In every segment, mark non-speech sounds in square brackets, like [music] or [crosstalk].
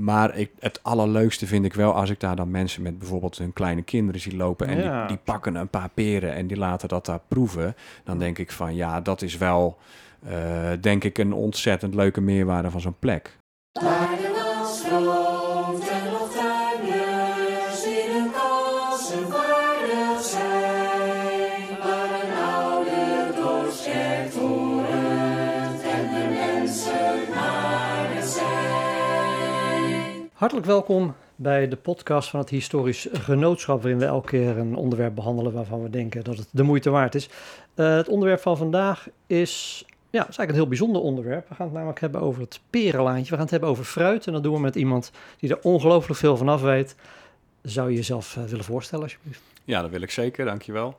Maar ik, het allerleukste vind ik wel als ik daar dan mensen met bijvoorbeeld hun kleine kinderen zie lopen. En Ja. die, die pakken een paar peren en die laten dat daar proeven. Dan denk ik van ja, dat is wel eh, denk ik een ontzettend leuke meerwaarde van zo'n plek. Hartelijk welkom bij de podcast van het Historisch Genootschap, waarin we elke keer een onderwerp behandelen waarvan we denken dat het de moeite waard is. Eh, het onderwerp van vandaag is, ja, eigenlijk een heel bijzonder onderwerp. We gaan het namelijk hebben over het perenlaantje. We gaan het hebben over fruit en dat doen we met iemand die er ongelooflijk veel van af weet. Zou je jezelf eh, willen voorstellen alsjeblieft? Ja, dat wil ik zeker, dankjewel.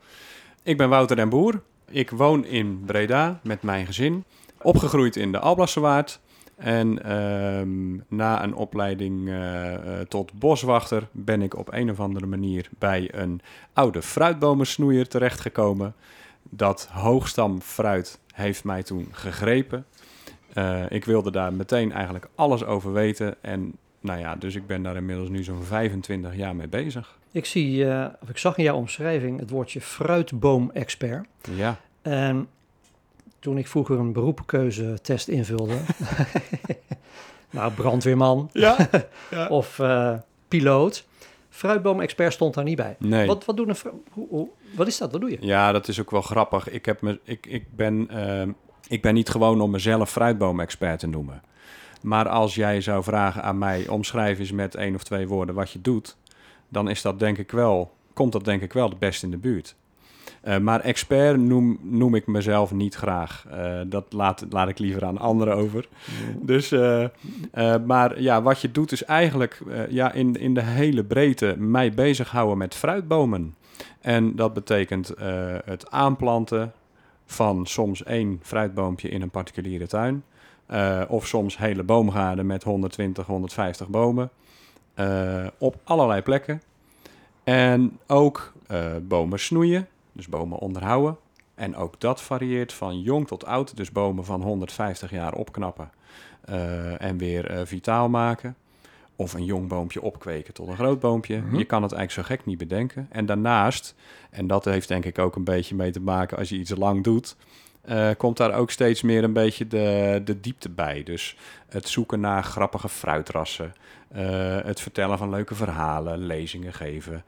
Ik ben Wouter den Boer. Ik woon in Breda met mijn gezin. Opgegroeid in de Alblasserwaard. En ehm, na een opleiding eh, eh, tot boswachter ben ik op een of andere manier bij een oude fruitbomensnoeier terechtgekomen. Dat hoogstamfruit heeft mij toen gegrepen. Eh, ik wilde daar meteen eigenlijk alles over weten. En nou ja, dus ik ben daar inmiddels nu zo'n 25 jaar mee bezig. Ik zie, of ik zag in jouw omschrijving het woordje fruitboom-expert. Ja, En toen ik vroeger een beroepkeuzetest invulde, [laughs] nou brandweerman ja. [laughs] ja. of eh, piloot, fruitboom-expert stond daar niet bij. Nee. Wat, wat, doen een hoe- wat is dat? Wat doe je? Ja, dat is ook wel grappig. Ik, heb me, ik, ik, ben, ehm, ik ben niet gewoon om mezelf fruitboom-expert te noemen. Maar als jij zou vragen aan mij, omschrijf eens met één of twee woorden wat je doet, dan is dat denk ik wel, komt dat denk ik wel het best in de buurt. Eh, maar expert noem, noem ik mezelf niet graag. Eh, dat laat, laat ik liever aan anderen over. Dus, eh, maar ja, wat je doet is eigenlijk ja, in, in de hele breedte mij bezighouden met fruitbomen. En dat betekent het aanplanten van soms één fruitboompje in een particuliere tuin. Of soms hele boomgaarden met 120, 150 bomen. op allerlei plekken. En ook bomen snoeien, dus bomen onderhouden. En ook dat varieert van jong tot oud. Dus bomen van 150 jaar opknappen eh, en weer eh, vitaal maken. Of een jong boompje opkweken tot een groot boompje. Mhm. Je kan het eigenlijk zo gek niet bedenken. En daarnaast, en dat heeft denk ik ook een beetje mee te maken als je iets lang doet, eh, komt daar ook steeds meer een beetje de, de diepte bij. Dus het zoeken naar grappige fruitrassen, het vertellen van leuke verhalen, lezingen geven.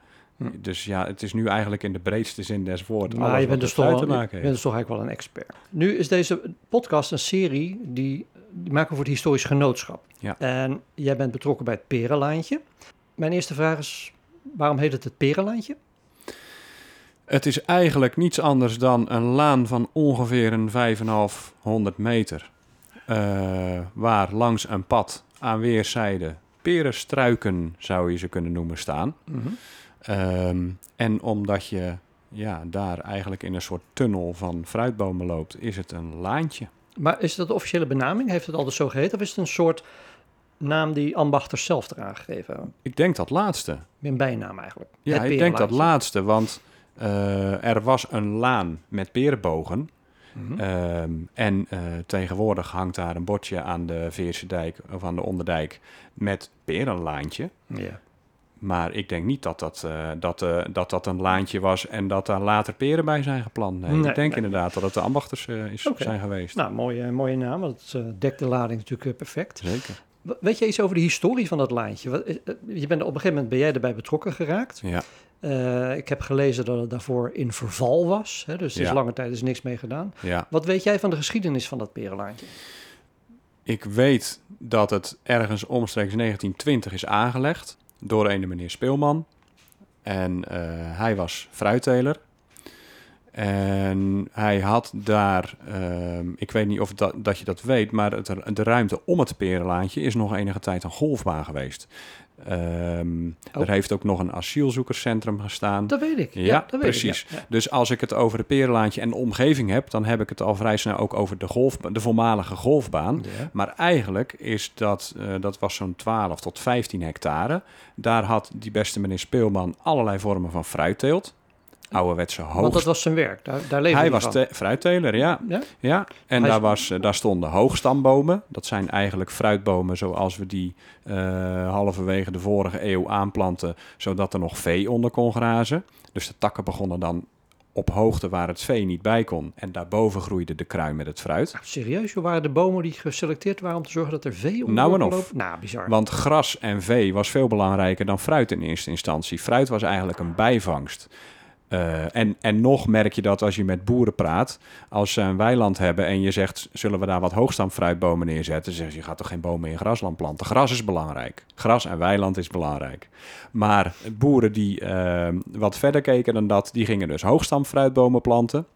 Dus ja, het is nu eigenlijk in de breedste zin des woord. Maar alles je bent, dus toch, te je maken bent dus toch eigenlijk wel een expert. Nu is deze podcast een serie die, die maken we voor het Historisch Genootschap. Ja. En jij bent betrokken bij het perenlaantje. Mijn eerste vraag is, waarom heet het het perenlaantje? Het is eigenlijk niets anders dan een laan van ongeveer een 5,500 meter. eh, waar langs een pad aan weerszijden perenstruiken, zou je ze kunnen noemen, staan. Ehm, en omdat je ja, daar eigenlijk in een soort tunnel van fruitbomen loopt, is het een laantje. Maar is dat de officiële benaming? Heeft het altijd zo geheten? Of is het een soort naam die ambachters zelf eraan gegeven hebben? Ik denk dat laatste. Een bijnaam eigenlijk. Ja, Het ik denk dat laatste, want eh, er was een laan met perenbogen. Mhm. Ehm, en eh, tegenwoordig hangt daar een bordje aan de Veerse dijk of aan de onderdijk met perenlaantje. ja. Maar ik denk niet dat dat, eh, dat, eh, dat dat een laantje was en dat daar later peren bij zijn geplant. Nee, Nee, ik denk nee. inderdaad dat het de ambachters eh, is, zijn geweest. Nou, mooie, mooie naam. want Het dekt de lading natuurlijk perfect. Zeker. Weet je iets over de historie van dat laantje? Je bent op een gegeven moment ben jij erbij betrokken geraakt. Ja. Ik heb gelezen dat het daarvoor in verval was. Hè, dus er is Ja. lange tijd is niks mee gedaan. ja. Wat weet jij van de geschiedenis van dat perenlaantje? Ik weet dat het ergens omstreeks 1920 is aangelegd door een meneer Speelman. En eh, hij was fruitteler. En hij had daar, ehm, ik weet niet of dat, dat je dat weet, maar het, de ruimte om het perenlaantje is nog enige tijd een golfbaan geweest. Ehm, Oh. Er heeft ook nog een asielzoekerscentrum gestaan. Dat weet ik. Ja, dat precies. Weet ik, ja. Dus als ik het over de Perenlaantje en de omgeving heb, dan heb ik het al vrij snel ook over de, golf, de voormalige golfbaan. Ja. Maar eigenlijk is dat, eh, dat was zo'n 12 tot 15 hectare. Daar had die beste meneer Speelman allerlei vormen van fruitteelt. Ouderwetse hoogst. Want dat was zijn werk. Daar, daar leefde Hij hij was van. fruitteler, ja. Ja? ja. En Hij daar, was, eh, daar stonden hoogstambomen. Dat zijn eigenlijk fruitbomen zoals we die eh, halverwege de vorige eeuw aanplanten, zodat er nog vee onder kon grazen. Dus de takken begonnen dan op hoogte waar het vee niet bij kon. En daarboven groeide de krui met het fruit. Nou, serieus, joh, waren de bomen die geselecteerd waren om te zorgen dat er vee onder Nou en of. Nou, bizar. Want gras en vee was veel belangrijker dan fruit in eerste instantie. Fruit was eigenlijk een bijvangst. Eh, en, en nog merk je dat als je met boeren praat, als ze een weiland hebben en je zegt, zullen we daar wat hoogstamfruitbomen neerzetten? Zeggen ze, je gaat toch geen bomen in grasland planten? Gras is belangrijk. Gras en weiland is belangrijk. Maar boeren die eh, wat verder keken dan dat, die gingen dus hoogstamfruitbomen planten.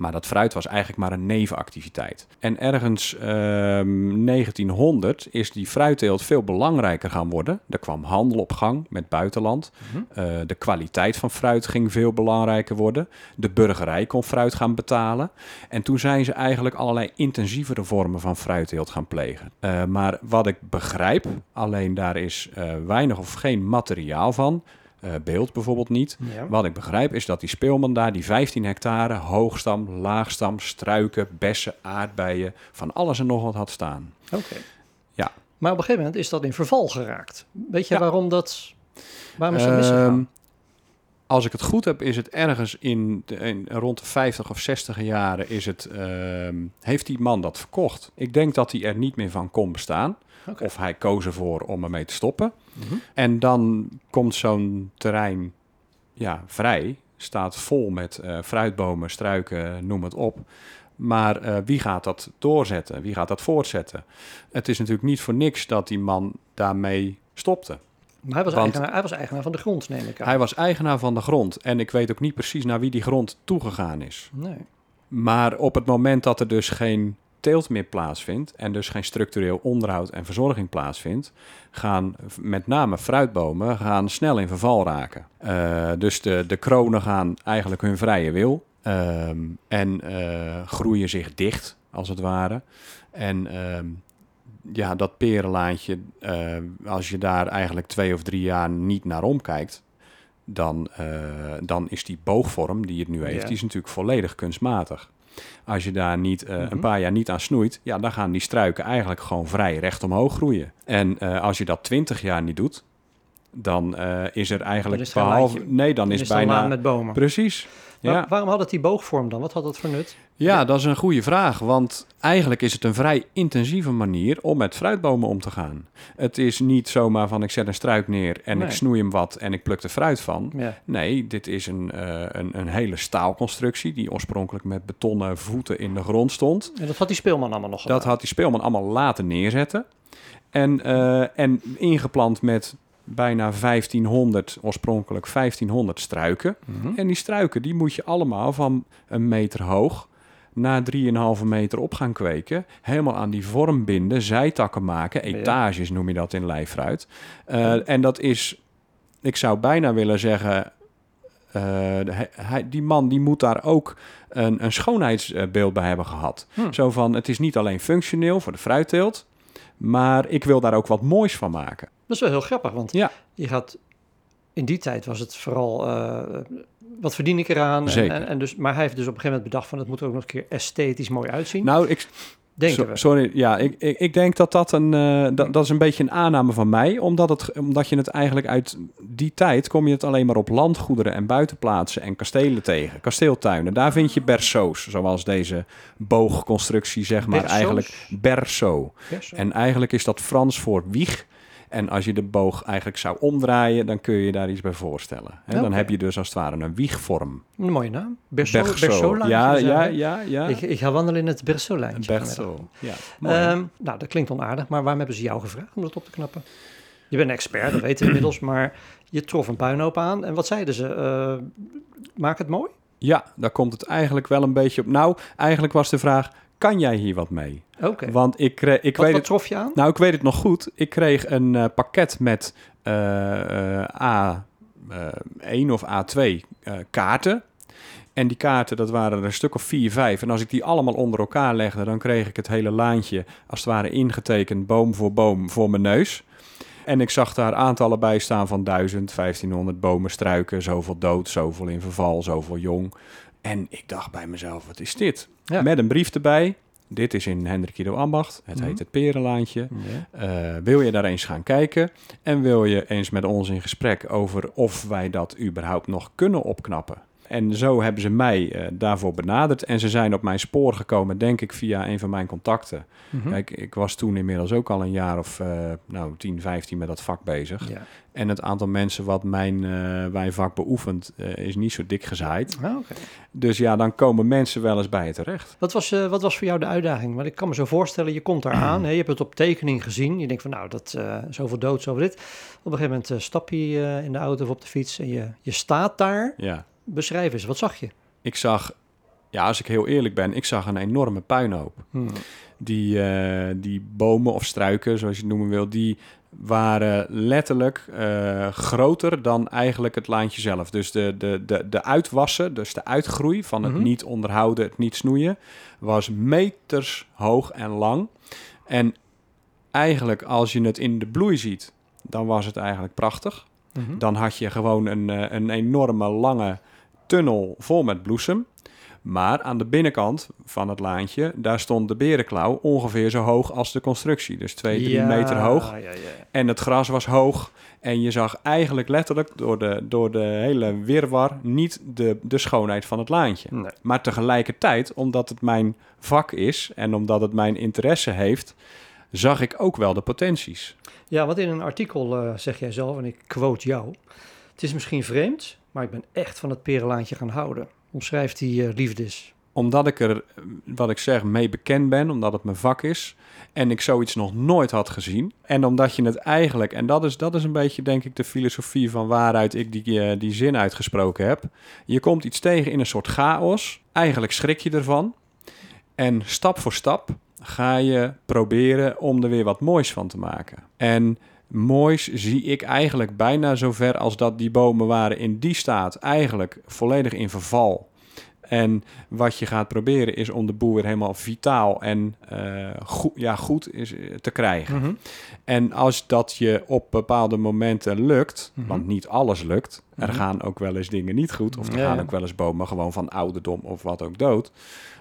Maar dat fruit was eigenlijk maar een nevenactiviteit. En ergens ehm 1900 is die fruitteelt veel belangrijker gaan worden. Er kwam handel op gang met buitenland. Mhm. Eh, de kwaliteit van fruit ging veel belangrijker worden. De burgerij kon fruit gaan betalen. En toen zijn ze eigenlijk allerlei intensievere vormen van fruitteelt gaan plegen. Eh, maar wat ik begrijp, alleen daar is eh, weinig of geen materiaal van. Eh, beeld bijvoorbeeld niet. Ja. Wat ik begrijp is dat die speelman daar die 15 hectare hoogstam, laagstam, struiken, bessen, aardbeien, van alles en nog wat had staan. Oké. Ja. Maar op een gegeven moment is dat in verval geraakt. Weet je Ja. waarom dat... Waarom is dat misgegaan? Ehm, als ik het goed heb, is het ergens in, de, in rond de 50 of 60 jaren is het, ehm, heeft die man dat verkocht. Ik denk dat hij er niet meer van kon bestaan. Of hij koos ervoor om ermee te stoppen. Mhm. En dan komt zo'n terrein ja, vrij, staat vol met eh, fruitbomen, struiken, noem het op. Maar eh, wie gaat dat doorzetten? Wie gaat dat voortzetten? Het is natuurlijk niet voor niks dat die man daarmee stopte. Maar hij was, Want- eigenaar, hij was eigenaar van de grond, neem ik aan. Hij was eigenaar van de grond en ik weet ook niet precies naar wie die grond toegegaan is. Nee. Maar op het moment dat er dus geen teelt meer plaatsvindt en dus geen structureel onderhoud en verzorging plaatsvindt, gaan met name fruitbomen gaan snel in verval raken. Eh, dus de, de kronen gaan eigenlijk hun vrije wil ehm, en eh, groeien zich dicht, als het ware. En ehm, ja, dat perenlaantje, eh, als je daar eigenlijk twee of drie jaar niet naar omkijkt, dan, dan is die boogvorm die het nu heeft, Ja. die is natuurlijk volledig kunstmatig. Als je daar niet eh, Mhm. een paar jaar niet aan snoeit, ja, dan gaan die struiken eigenlijk gewoon vrij recht omhoog groeien. En eh, als je dat twintig jaar niet doet, dan eh, is er eigenlijk is behalve... Nee, dan Dan is, bijna... met bomen. Precies. Maar Ja. waarom had het die boogvorm dan? Wat had dat voor nut? Ja, dat is een goede vraag. Want eigenlijk is het een vrij intensieve manier om met fruitbomen om te gaan. Het is niet zomaar van ik zet een struik neer en Nee. ik snoei hem wat en ik pluk er fruit van. Ja. Nee, dit is een, eh, een, een hele staalconstructie die oorspronkelijk met betonnen voeten in de grond stond. En dat had die speelman allemaal nog Dat gedaan. had die speelman allemaal laten neerzetten. En, eh, en ingeplant met bijna 1500, oorspronkelijk 1500 struiken. Mhm. En die struiken die moet je allemaal van een meter hoog naar 3,5 meter op gaan kweken. Helemaal aan die vorm binden, zijtakken maken. Etages noem je dat in lijfruit. Eh, en dat is, ik zou bijna willen zeggen... eh, hij, die man die moet daar ook een, een schoonheidsbeeld bij hebben gehad. Hm. Zo van, het is niet alleen functioneel voor de fruitteelt... maar ik wil daar ook wat moois van maken. Dat is wel heel grappig, want Ja. je gaat... In die tijd was het vooral... eh, wat verdien ik eraan? En- Zeker. En, en dus, maar hij heeft dus op een gegeven moment bedacht van... het moet er ook nog een keer esthetisch mooi uitzien. Nou, ik, denken we. Sorry, ja, ik, ik, ik denk dat dat een, eh, dat, dat is een beetje een aanname van mij, omdat, het, omdat je het eigenlijk uit die tijd kom je het alleen maar op landgoederen en buitenplaatsen en kastelen tegen, kasteeltuinen. Daar vind je berceaus, zoals deze boogconstructie zeg maar Berceaus? eigenlijk berceau. Zo. En eigenlijk is dat Frans voor wieg. En als je de boog eigenlijk zou omdraaien, dan kun je je daar iets bij voorstellen. Hè? Dan heb je dus als het ware een wiegvorm. Een mooie naam. Berceau, Berceau. Berceau Ja, ja, ja, ja. Ik, ik ga wandelen in het Berceau-lijntje. Berceau. Ja. Ehm, nou, dat klinkt onaardig, maar waarom hebben ze jou gevraagd om dat op te knappen? Je bent een expert, dat weten we inmiddels, [clears throat] maar je trof een puinhoop aan. En wat zeiden ze? Eh, maak het mooi? Ja, daar komt het eigenlijk wel een beetje op. Nou, eigenlijk was de vraag: kan jij hier wat mee? Oké. Want ik, kre- ik Wat, weet wat het. trof je aan? Nou, ik weet het nog goed. Ik kreeg een eh, pakket met eh, eh, A1 of A2 eh, kaarten. En die kaarten, dat waren er een stuk of vier, vijf. En als ik die allemaal onder elkaar legde, dan kreeg ik het hele laantje, als het ware ingetekend, boom voor boom, voor mijn neus. En ik zag daar aantallen bij staan van 1000, 1500 bomen, struiken, zoveel dood, zoveel in verval, zoveel jong. En ik dacht bij mezelf, wat is dit? Ja. Met een brief erbij. Dit is in Hendrikido Ambacht. Het Mhm. heet het Perenlaantje. Eh, wil je daar eens gaan kijken? En wil je eens met ons in gesprek over of wij dat überhaupt nog kunnen opknappen? En zo hebben ze mij eh, daarvoor benaderd. En ze zijn op mijn spoor gekomen, denk ik, via een van mijn contacten. Mhm. Kijk, ik was toen inmiddels ook al een jaar of eh, nou, 10, 15 met dat vak bezig. Ja. En het aantal mensen wat mijn, mijn vak beoefent, is niet zo dik gezaaid. Ah. Dus ja, dan komen mensen wel eens bij je terecht. Wat was, wat was voor jou de uitdaging? Want ik kan me zo voorstellen, je komt daar aan, [clears throat] hè, je hebt het op tekening gezien. Je denkt van nou, dat, zoveel dood, zoveel dit. Op een gegeven moment stap je in de auto of op de fiets en je, je staat daar. Ja. Beschrijf eens, wat zag je? Ik zag, ja, als ik heel eerlijk ben, ik zag een enorme puinhoop. Hmm. Die, eh, die bomen of struiken, zoals je het noemen wil, die waren letterlijk eh, groter dan eigenlijk het laantje zelf. Dus de, de, de, de uitwassen, dus de uitgroei van het Mhm. niet onderhouden, het niet snoeien, was meters hoog en lang. En eigenlijk als je het in de bloei ziet, dan was het eigenlijk prachtig. Mhm. Dan had je gewoon een, eh, een enorme lange tunnel vol met bloesem. Maar aan de binnenkant van het laantje, daar stond de berenklauw ongeveer zo hoog als de constructie. Dus twee, drie Ja, meter hoog. Ja, ja. En het gras was hoog. En je zag eigenlijk letterlijk door de, door de hele wirwar niet de, de schoonheid van het laantje. Nee. Maar tegelijkertijd, omdat het mijn vak is en omdat het mijn interesse heeft, zag ik ook wel de potenties. Ja, want in een artikel eh, zeg jij zelf, en ik quote jou. Het is misschien vreemd, maar ik ben echt van het perenlaantje gaan houden. Omschrijft die eh, liefdes. Omdat ik er, eh, wat ik zeg, mee bekend ben, omdat het mijn vak is. En ik zoiets nog nooit had gezien. En omdat je het eigenlijk, en dat is, dat is een beetje denk ik de filosofie van waaruit ik die, eh, die zin uitgesproken heb. Je komt iets tegen in een soort chaos. Eigenlijk schrik je ervan. En stap voor stap ga je proberen om er weer wat moois van te maken. En moois zie ik eigenlijk bijna zover als dat die bomen waren in die staat eigenlijk volledig in verval. En wat je gaat proberen is om de boel weer helemaal vitaal en eh, goed, ja, goed is, eh, te krijgen. Mhm. En als dat je op bepaalde momenten lukt, Mhm. want niet alles lukt, er Mhm. gaan ook wel eens dingen niet goed, of er Ja, gaan ja. ook wel eens bomen gewoon van ouderdom of wat ook dood.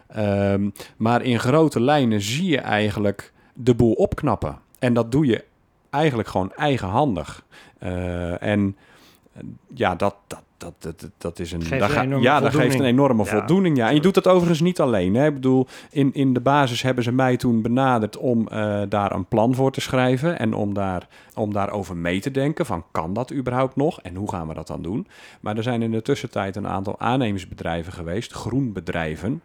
Ehm, maar in grote lijnen zie je eigenlijk de boel opknappen. En dat doe je eigenlijk gewoon eigenhandig. Eh, en ja, dat, dat, dat, dat, dat is een. Geeft daar een ja, dat geeft een enorme Ja. voldoening. Ja. En je doet dat overigens niet alleen. Hè. Ik bedoel, in, in de basis hebben ze mij toen benaderd om eh, daar een plan voor te schrijven. En om, daar, om daarover mee te denken. Van kan dat überhaupt nog? En hoe gaan we dat dan doen? Maar er zijn in de tussentijd een aantal aannemersbedrijven geweest, groenbedrijven.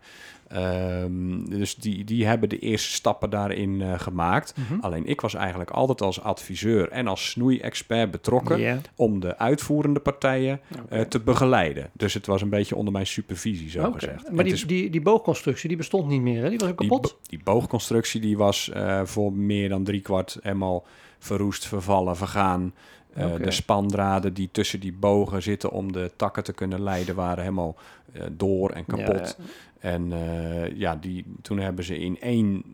Ehm, dus die, die hebben de eerste stappen daarin eh, gemaakt. Mhm. Alleen ik was eigenlijk altijd als adviseur en als snoei-expert betrokken om de uitvoerende partijen eh, te begeleiden. Dus het was een beetje onder mijn supervisie, zo gezegd. Maar die, is- die, die boogconstructie die bestond niet meer, hè? Die was ook kapot. die boogconstructie die was eh, voor meer dan driekwart helemaal verroest, vervallen, vergaan. De spandraden die tussen die bogen zitten om de takken te kunnen leiden, waren helemaal door en kapot. Ja, En eh, ja, die, toen hebben ze in één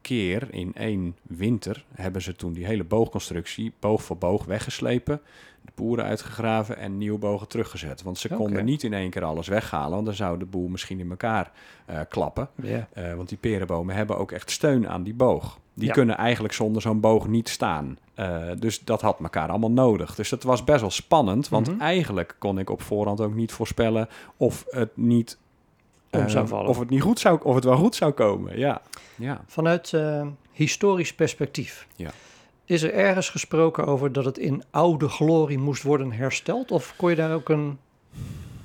keer, in één winter, hebben ze toen die hele boogconstructie, boog voor boog, weggeslepen. De boeren uitgegraven en nieuwe bogen teruggezet. Want ze konden niet in één keer alles weghalen, want dan zou de boel misschien in elkaar eh, klappen. Eh, want die perenbomen hebben ook echt steun aan die boog. Die Ja. kunnen eigenlijk zonder zo'n boog niet staan. Dus dat had elkaar allemaal nodig. Dus dat was best wel spannend. Want Mhm. eigenlijk kon ik op voorhand ook niet voorspellen of het niet Om eh, zou vallen. Of het niet goed zou, of het wel goed zou komen. Ja. Ja. Vanuit eh, historisch perspectief. Ja. Is er ergens gesproken over dat het in oude glorie moest worden hersteld? Of kon je daar ook een,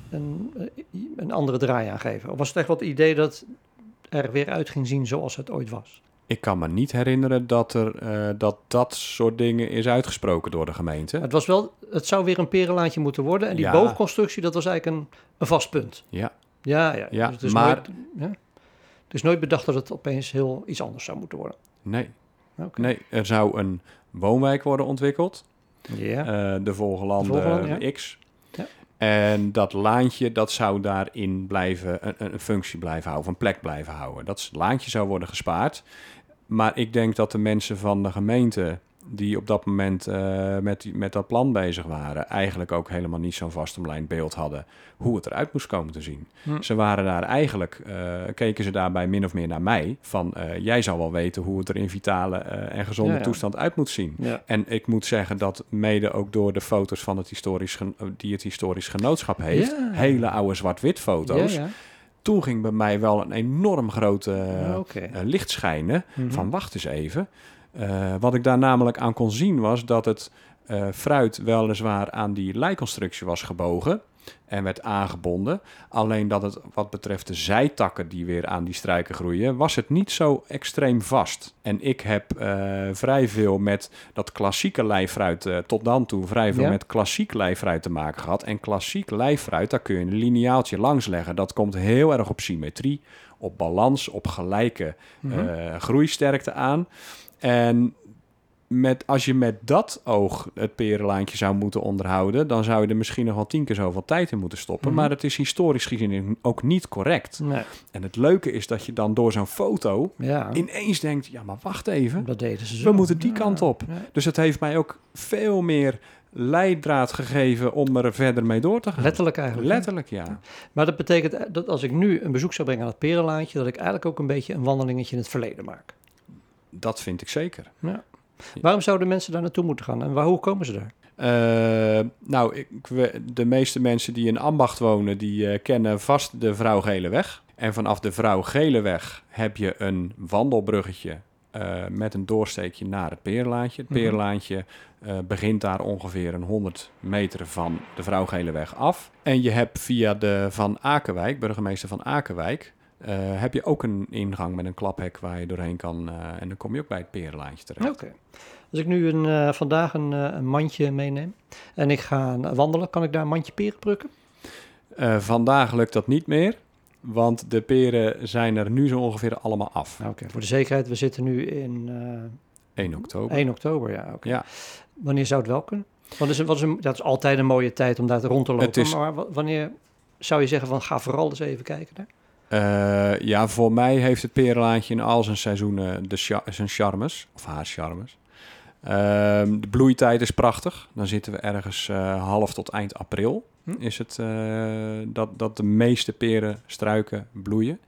een, eh, een andere draai aan geven? Of was het echt wat het idee dat er weer uit ging zien zoals het ooit was? Ik kan me niet herinneren dat, er, eh, dat dat soort dingen is uitgesproken door de gemeente. Het, was wel, het zou weer een perenlaantje moeten worden. En die Ja. boogconstructie, dat was eigenlijk een, een vast punt. Ja. Ja, ja. Ja, dus het is maar- Nooit, ja. Het is nooit bedacht dat het opeens heel iets anders zou moeten worden. Nee. Nee, er zou een woonwijk worden ontwikkeld. Ja. Eh, de Volgelanden De Volgelanden, X. Ja. En dat laantje, dat zou daarin blijven, een, een functie blijven houden, of een plek blijven houden. Dat laantje zou worden gespaard. Maar ik denk dat de mensen van de gemeente die op dat moment eh, met, met dat plan bezig waren, eigenlijk ook helemaal niet zo'n vastomlijnd beeld hadden hoe het eruit moest komen te zien. Hm. Ze waren daar eigenlijk, eh, keken ze daarbij min of meer naar mij, van eh, jij zou wel weten hoe het er in vitale en gezonde Ja, ja. toestand uit moet zien. Ja. En ik moet zeggen dat mede ook door de foto's van het historisch die het historisch genootschap heeft, hele oude zwart-wit foto's, toen ging bij mij wel een enorm grote licht schijnen Mhm. van wacht eens even. Eh, wat ik daar namelijk aan kon zien was dat het eh, fruit weliswaar aan die leiconstructie was gebogen en werd aangebonden. Alleen dat het wat betreft de zijtakken die weer aan die struiken groeien, was het niet zo extreem vast. En ik heb eh, vrij veel met dat klassieke lijfruit, tot dan toe vrij veel Ja. met klassiek lijfruit te maken gehad. En klassiek lijfruit, daar kun je een lineaaltje langs leggen. Dat komt heel erg op symmetrie, op balans, op gelijke Mhm. groeisterkte aan. En met, als je met dat oog het perenlaantje zou moeten onderhouden, dan zou je er misschien nog wel tien keer zoveel tijd in moeten stoppen. Mhm. Maar het is historisch gezien ook niet correct. Nee. En het leuke is dat je dan door zo'n foto Ja, ineens denkt: ja, maar wacht even. dat deden ze zo. We moeten die Ja, kant op. ja. Dus het heeft mij ook veel meer leidraad gegeven om er verder mee door te gaan. Letterlijk eigenlijk. Letterlijk, ja. Maar dat betekent dat als ik nu een bezoek zou brengen aan het Perenlaantje, dat ik eigenlijk ook een beetje een wandelingetje in het verleden maak. Dat vind ik zeker. Waarom zouden mensen daar naartoe moeten gaan en waar, hoe komen ze daar? Eh, nou, ik, we- de meeste mensen die in Ambacht wonen, die eh, kennen vast de Vrouw Gele Weg. En vanaf de Vrouw Gele Weg heb je een wandelbruggetje eh, met een doorsteekje naar het Peerlaantje. Het Mhm. Peerlaantje begint daar ongeveer een 100 meter van de Vrouw Gele Weg af. En je hebt via de Van Akenwijk, burgemeester van Akenwijk, eh, heb je ook een ingang met een klaphek waar je doorheen kan. eh, en dan kom je ook bij het Peerlaantje terecht. Oké. Als ik nu een, eh, vandaag een, een mandje meeneem en ik ga wandelen, kan ik daar een mandje peren plukken? Vandaag lukt dat niet meer, want de peren zijn er nu zo ongeveer allemaal af. Oké, voor de zekerheid, we zitten nu in 1 oktober. 1 oktober, ja. Ja, Wanneer zou het wel kunnen? Want is, wat is een, dat is altijd een mooie tijd om daar rond te lopen. Het is- Maar wa- wanneer zou je zeggen van ga vooral eens even kijken daar? Eh, ja, voor mij heeft het perenlaantje in al zijn seizoenen de cha- zijn charmes, of haar charmes. Ehm, de bloeitijd is prachtig. Dan zitten we ergens eh, half tot eind april. Hm. Is het eh, dat, dat de meeste perenstruiken bloeien.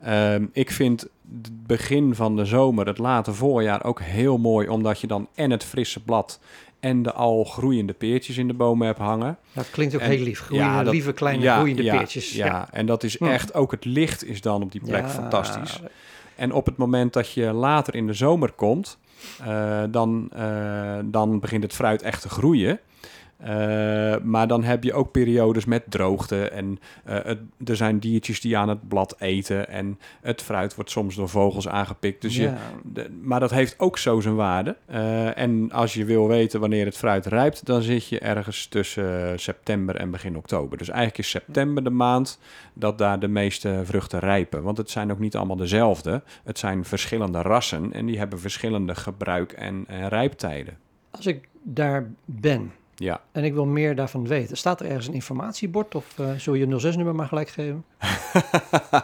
Ehm, ik vind het begin van de zomer, het late voorjaar, ook heel mooi. Omdat je dan en het frisse blad en de al groeiende peertjes in de bomen hebt hangen. Dat klinkt ook En- heel lief. Groeien, ja, dat- lieve kleine Ja, groeiende ja, peertjes. Ja, en dat is Hm. echt, ook het licht is dan op die plek fantastisch. En op het moment dat je later in de zomer komt, eh, dan, eh, dan begint het fruit echt te groeien. Eh, maar dan heb je ook periodes met droogte en eh, het, er zijn diertjes die aan het blad eten en het fruit wordt soms door vogels aangepikt. Dus je, de- maar dat heeft ook zo zijn waarde. Eh, en als je wil weten wanneer het fruit rijpt, dan zit je ergens tussen september en begin oktober. Dus eigenlijk is september de maand dat daar de meeste vruchten rijpen. Want het zijn ook niet allemaal dezelfde. Het zijn verschillende rassen en die hebben verschillende gebruik- en, en rijptijden. Als ik daar ben Ja. en ik wil meer daarvan weten, staat er ergens een informatiebord of eh zul je 06-nummer maar gelijk geven? [laughs]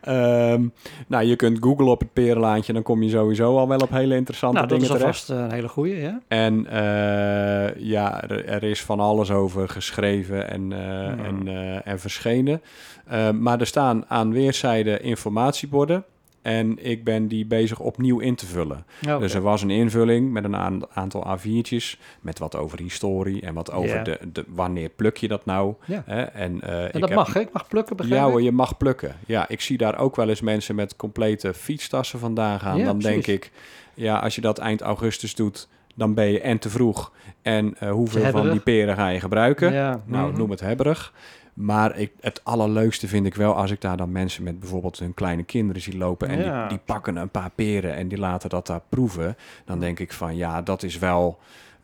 Ehm, nou, je kunt googlen op het perenlaantje, dan kom je sowieso al wel op hele interessante nou, dat dingen is terecht. alvast eh, een hele goeie, ja. En eh, ja, er, er is van alles over geschreven en, eh, en, en verschenen. Eh, maar er staan aan weerszijden informatieborden. En ik ben die bezig opnieuw in te vullen. Dus er was een invulling met een aan- aantal A4'tjes. Met wat over historie en wat over de, de wanneer pluk je dat nou. Ja. Hè? En, eh, En ik dat heb- mag, hè? Ik mag plukken, begrijp ja hoor, je mag plukken. Ja, ik zie daar ook wel eens mensen met complete fietstassen vandaan gaan. Ja, dan denk ik, ja, als je dat eind augustus doet, dan ben je en te vroeg. En eh, hoeveel van die peren ga je gebruiken? Ja, Nou, mhm. noem het hebberig. Maar ik, het allerleukste vind ik wel als ik daar dan mensen met bijvoorbeeld hun kleine kinderen zie lopen. En Ja. die, die pakken een paar peren en die laten dat daar proeven. Dan denk ik van ja, dat is wel,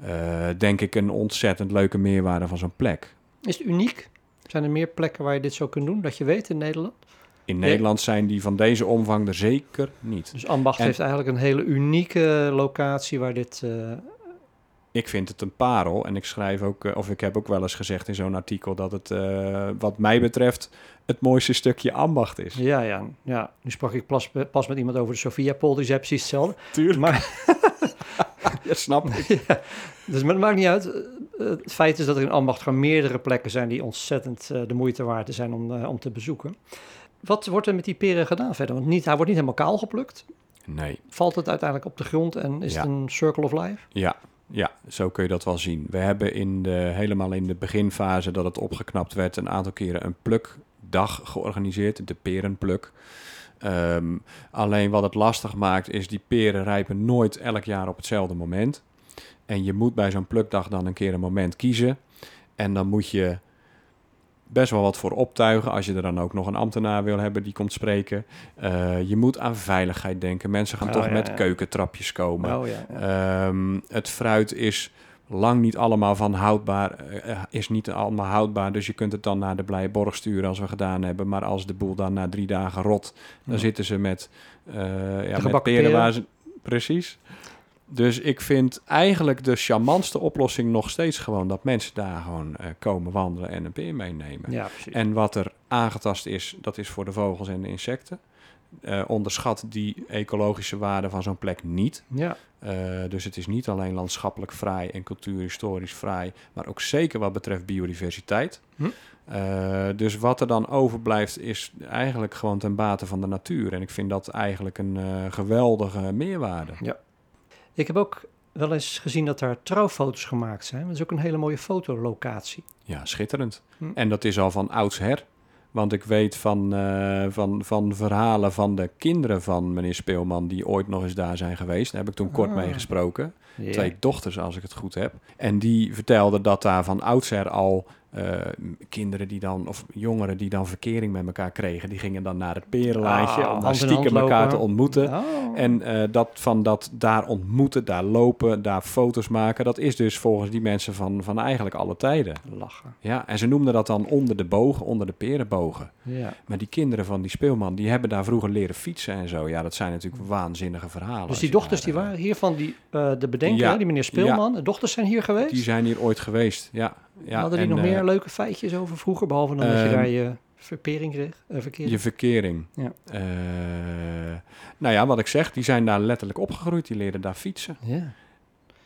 eh, denk ik, een ontzettend leuke meerwaarde van zo'n plek. Is het uniek? Zijn er meer plekken waar je dit zo kunt doen, dat je weet in Nederland? In. Nederland zijn die van deze omvang er zeker niet. Dus Ambacht En- heeft eigenlijk een hele unieke locatie waar dit... eh, Ik vind het een parel en ik schrijf ook, eh, of ik heb ook wel eens gezegd in zo'n artikel dat het, eh, wat mij betreft, het mooiste stukje ambacht is. ja, ja, ja. Nu sprak ik pas, pas met iemand over de Sofiapol, die zei precies hetzelfde. Tuurlijk. Maar [laughs] Ja, snap ik. [laughs] ja, dus maar het maakt niet uit. Eh, Het feit is dat er in Ambacht gewoon meerdere plekken zijn die ontzettend de moeite waard zijn om, om te bezoeken. Wat wordt er met die peren gedaan verder? Want niet, hij wordt niet helemaal kaal geplukt. Nee, Valt het uiteindelijk op de grond en is Ja. het een circle of life? ja, ja, zo kun je dat wel zien. We hebben in de, helemaal in de beginfase dat het opgeknapt werd... een aantal keren een plukdag georganiseerd, de perenpluk. Ehm, alleen wat het lastig maakt is die peren rijpen nooit elk jaar op hetzelfde moment. En je moet bij zo'n plukdag dan een keer een moment kiezen. En dan moet je best wel wat voor optuigen als je er dan ook nog een ambtenaar wil hebben die komt spreken. Eh, je moet aan veiligheid denken. Mensen gaan Oh, toch ja, met ja. keukentrapjes komen. Oh ja. Ehm, het fruit is lang niet allemaal van houdbaar, eh, is niet allemaal houdbaar. Dus je kunt het dan naar de Blije Borg sturen als we gedaan hebben. Maar als de boel dan na drie dagen rot, dan zitten ze met, eh ja, met gebakken peren peren. waar ze... Precies. Dus ik vind eigenlijk de charmantste oplossing nog steeds gewoon dat mensen daar gewoon eh, komen wandelen en een peer meenemen. ja. En wat er aangetast is, dat is voor de vogels en de insecten. Eh, onderschat die ecologische waarde van zo'n plek niet. ja. Eh, dus het is niet alleen landschappelijk fraai en cultuurhistorisch fraai, maar ook zeker wat betreft biodiversiteit. Hm. Dus wat er dan overblijft is eigenlijk gewoon ten bate van de natuur. En ik vind dat eigenlijk een geweldige meerwaarde. Ik heb ook wel eens gezien dat daar trouwfoto's gemaakt zijn. Dat is ook een hele mooie fotolocatie. Ja, schitterend. Hm. En dat is al van oudsher. Want ik weet van, eh, van, van verhalen van de kinderen van meneer Speelman... die ooit nog eens daar zijn geweest. Daar heb ik toen kort Ah. mee gesproken. Ja. twee dochters, als ik het goed heb. En die vertelden dat daar van oudsher al eh, kinderen die dan, of jongeren die dan verkering met elkaar kregen, die gingen dan naar het perenlaantje Ah, om daar stiekem elkaar te ontmoeten. Oh. En eh, dat van dat daar ontmoeten, daar lopen, daar foto's maken, dat is dus volgens die mensen van, van eigenlijk alle tijden. Lachen. Ja, en ze noemden dat dan onder de bogen, onder de perenbogen. Ja. Maar die kinderen van die speelman, die hebben daar vroeger leren fietsen en zo. Ja, dat zijn natuurlijk waanzinnige verhalen. Dus die dochters die eh, waren hier van die, de bedenker, Ja. die meneer Speelman. De dochters zijn hier geweest. Die zijn hier ooit geweest, ja. Ja Hadden die nog eh, meer leuke feitjes over vroeger, behalve dan dat je ehm, daar je verpering kreeg? eh? Je verkering. Ja. Eh, nou ja, wat ik zeg, die zijn daar letterlijk opgegroeid. Die leerden daar fietsen. Ja.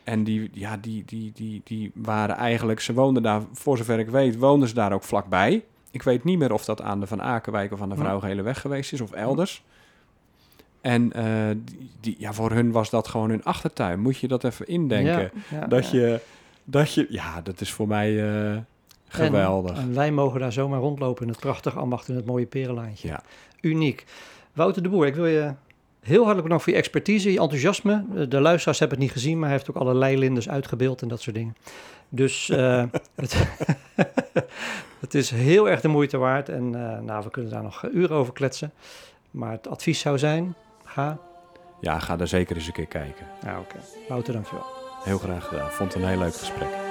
En die, ja, die, die, die, die waren eigenlijk... Ze woonden daar, voor zover ik weet, woonden ze daar ook vlakbij. Ik weet niet meer of dat aan de Van Akenwijk of aan de Ja. Vrouwgelenweg geweest is of elders. En eh, die, die, ja, voor hun was dat gewoon hun achtertuin. Moet je dat even indenken. Ja, ja, dat, ja. Je, dat je... Ja, dat is voor mij eh, geweldig. En, en wij mogen daar zomaar rondlopen in het prachtige ambacht in het mooie perenlaantje. Ja. Uniek. Wouter de Boer, ik wil je heel hartelijk bedanken voor je expertise, je enthousiasme. Eh, De luisteraars hebben het niet gezien, maar hij heeft ook allerlei linders uitgebeeld en dat soort dingen. Dus eh, [laughs] het, [laughs] het is heel erg de moeite waard. En nou, we kunnen daar nog uren over kletsen. Maar het advies zou zijn, ga. ja, ga daar zeker eens een keer kijken. Nou, oké. Wouter, dankjewel. Heel graag gedaan. Vond het een heel leuk gesprek.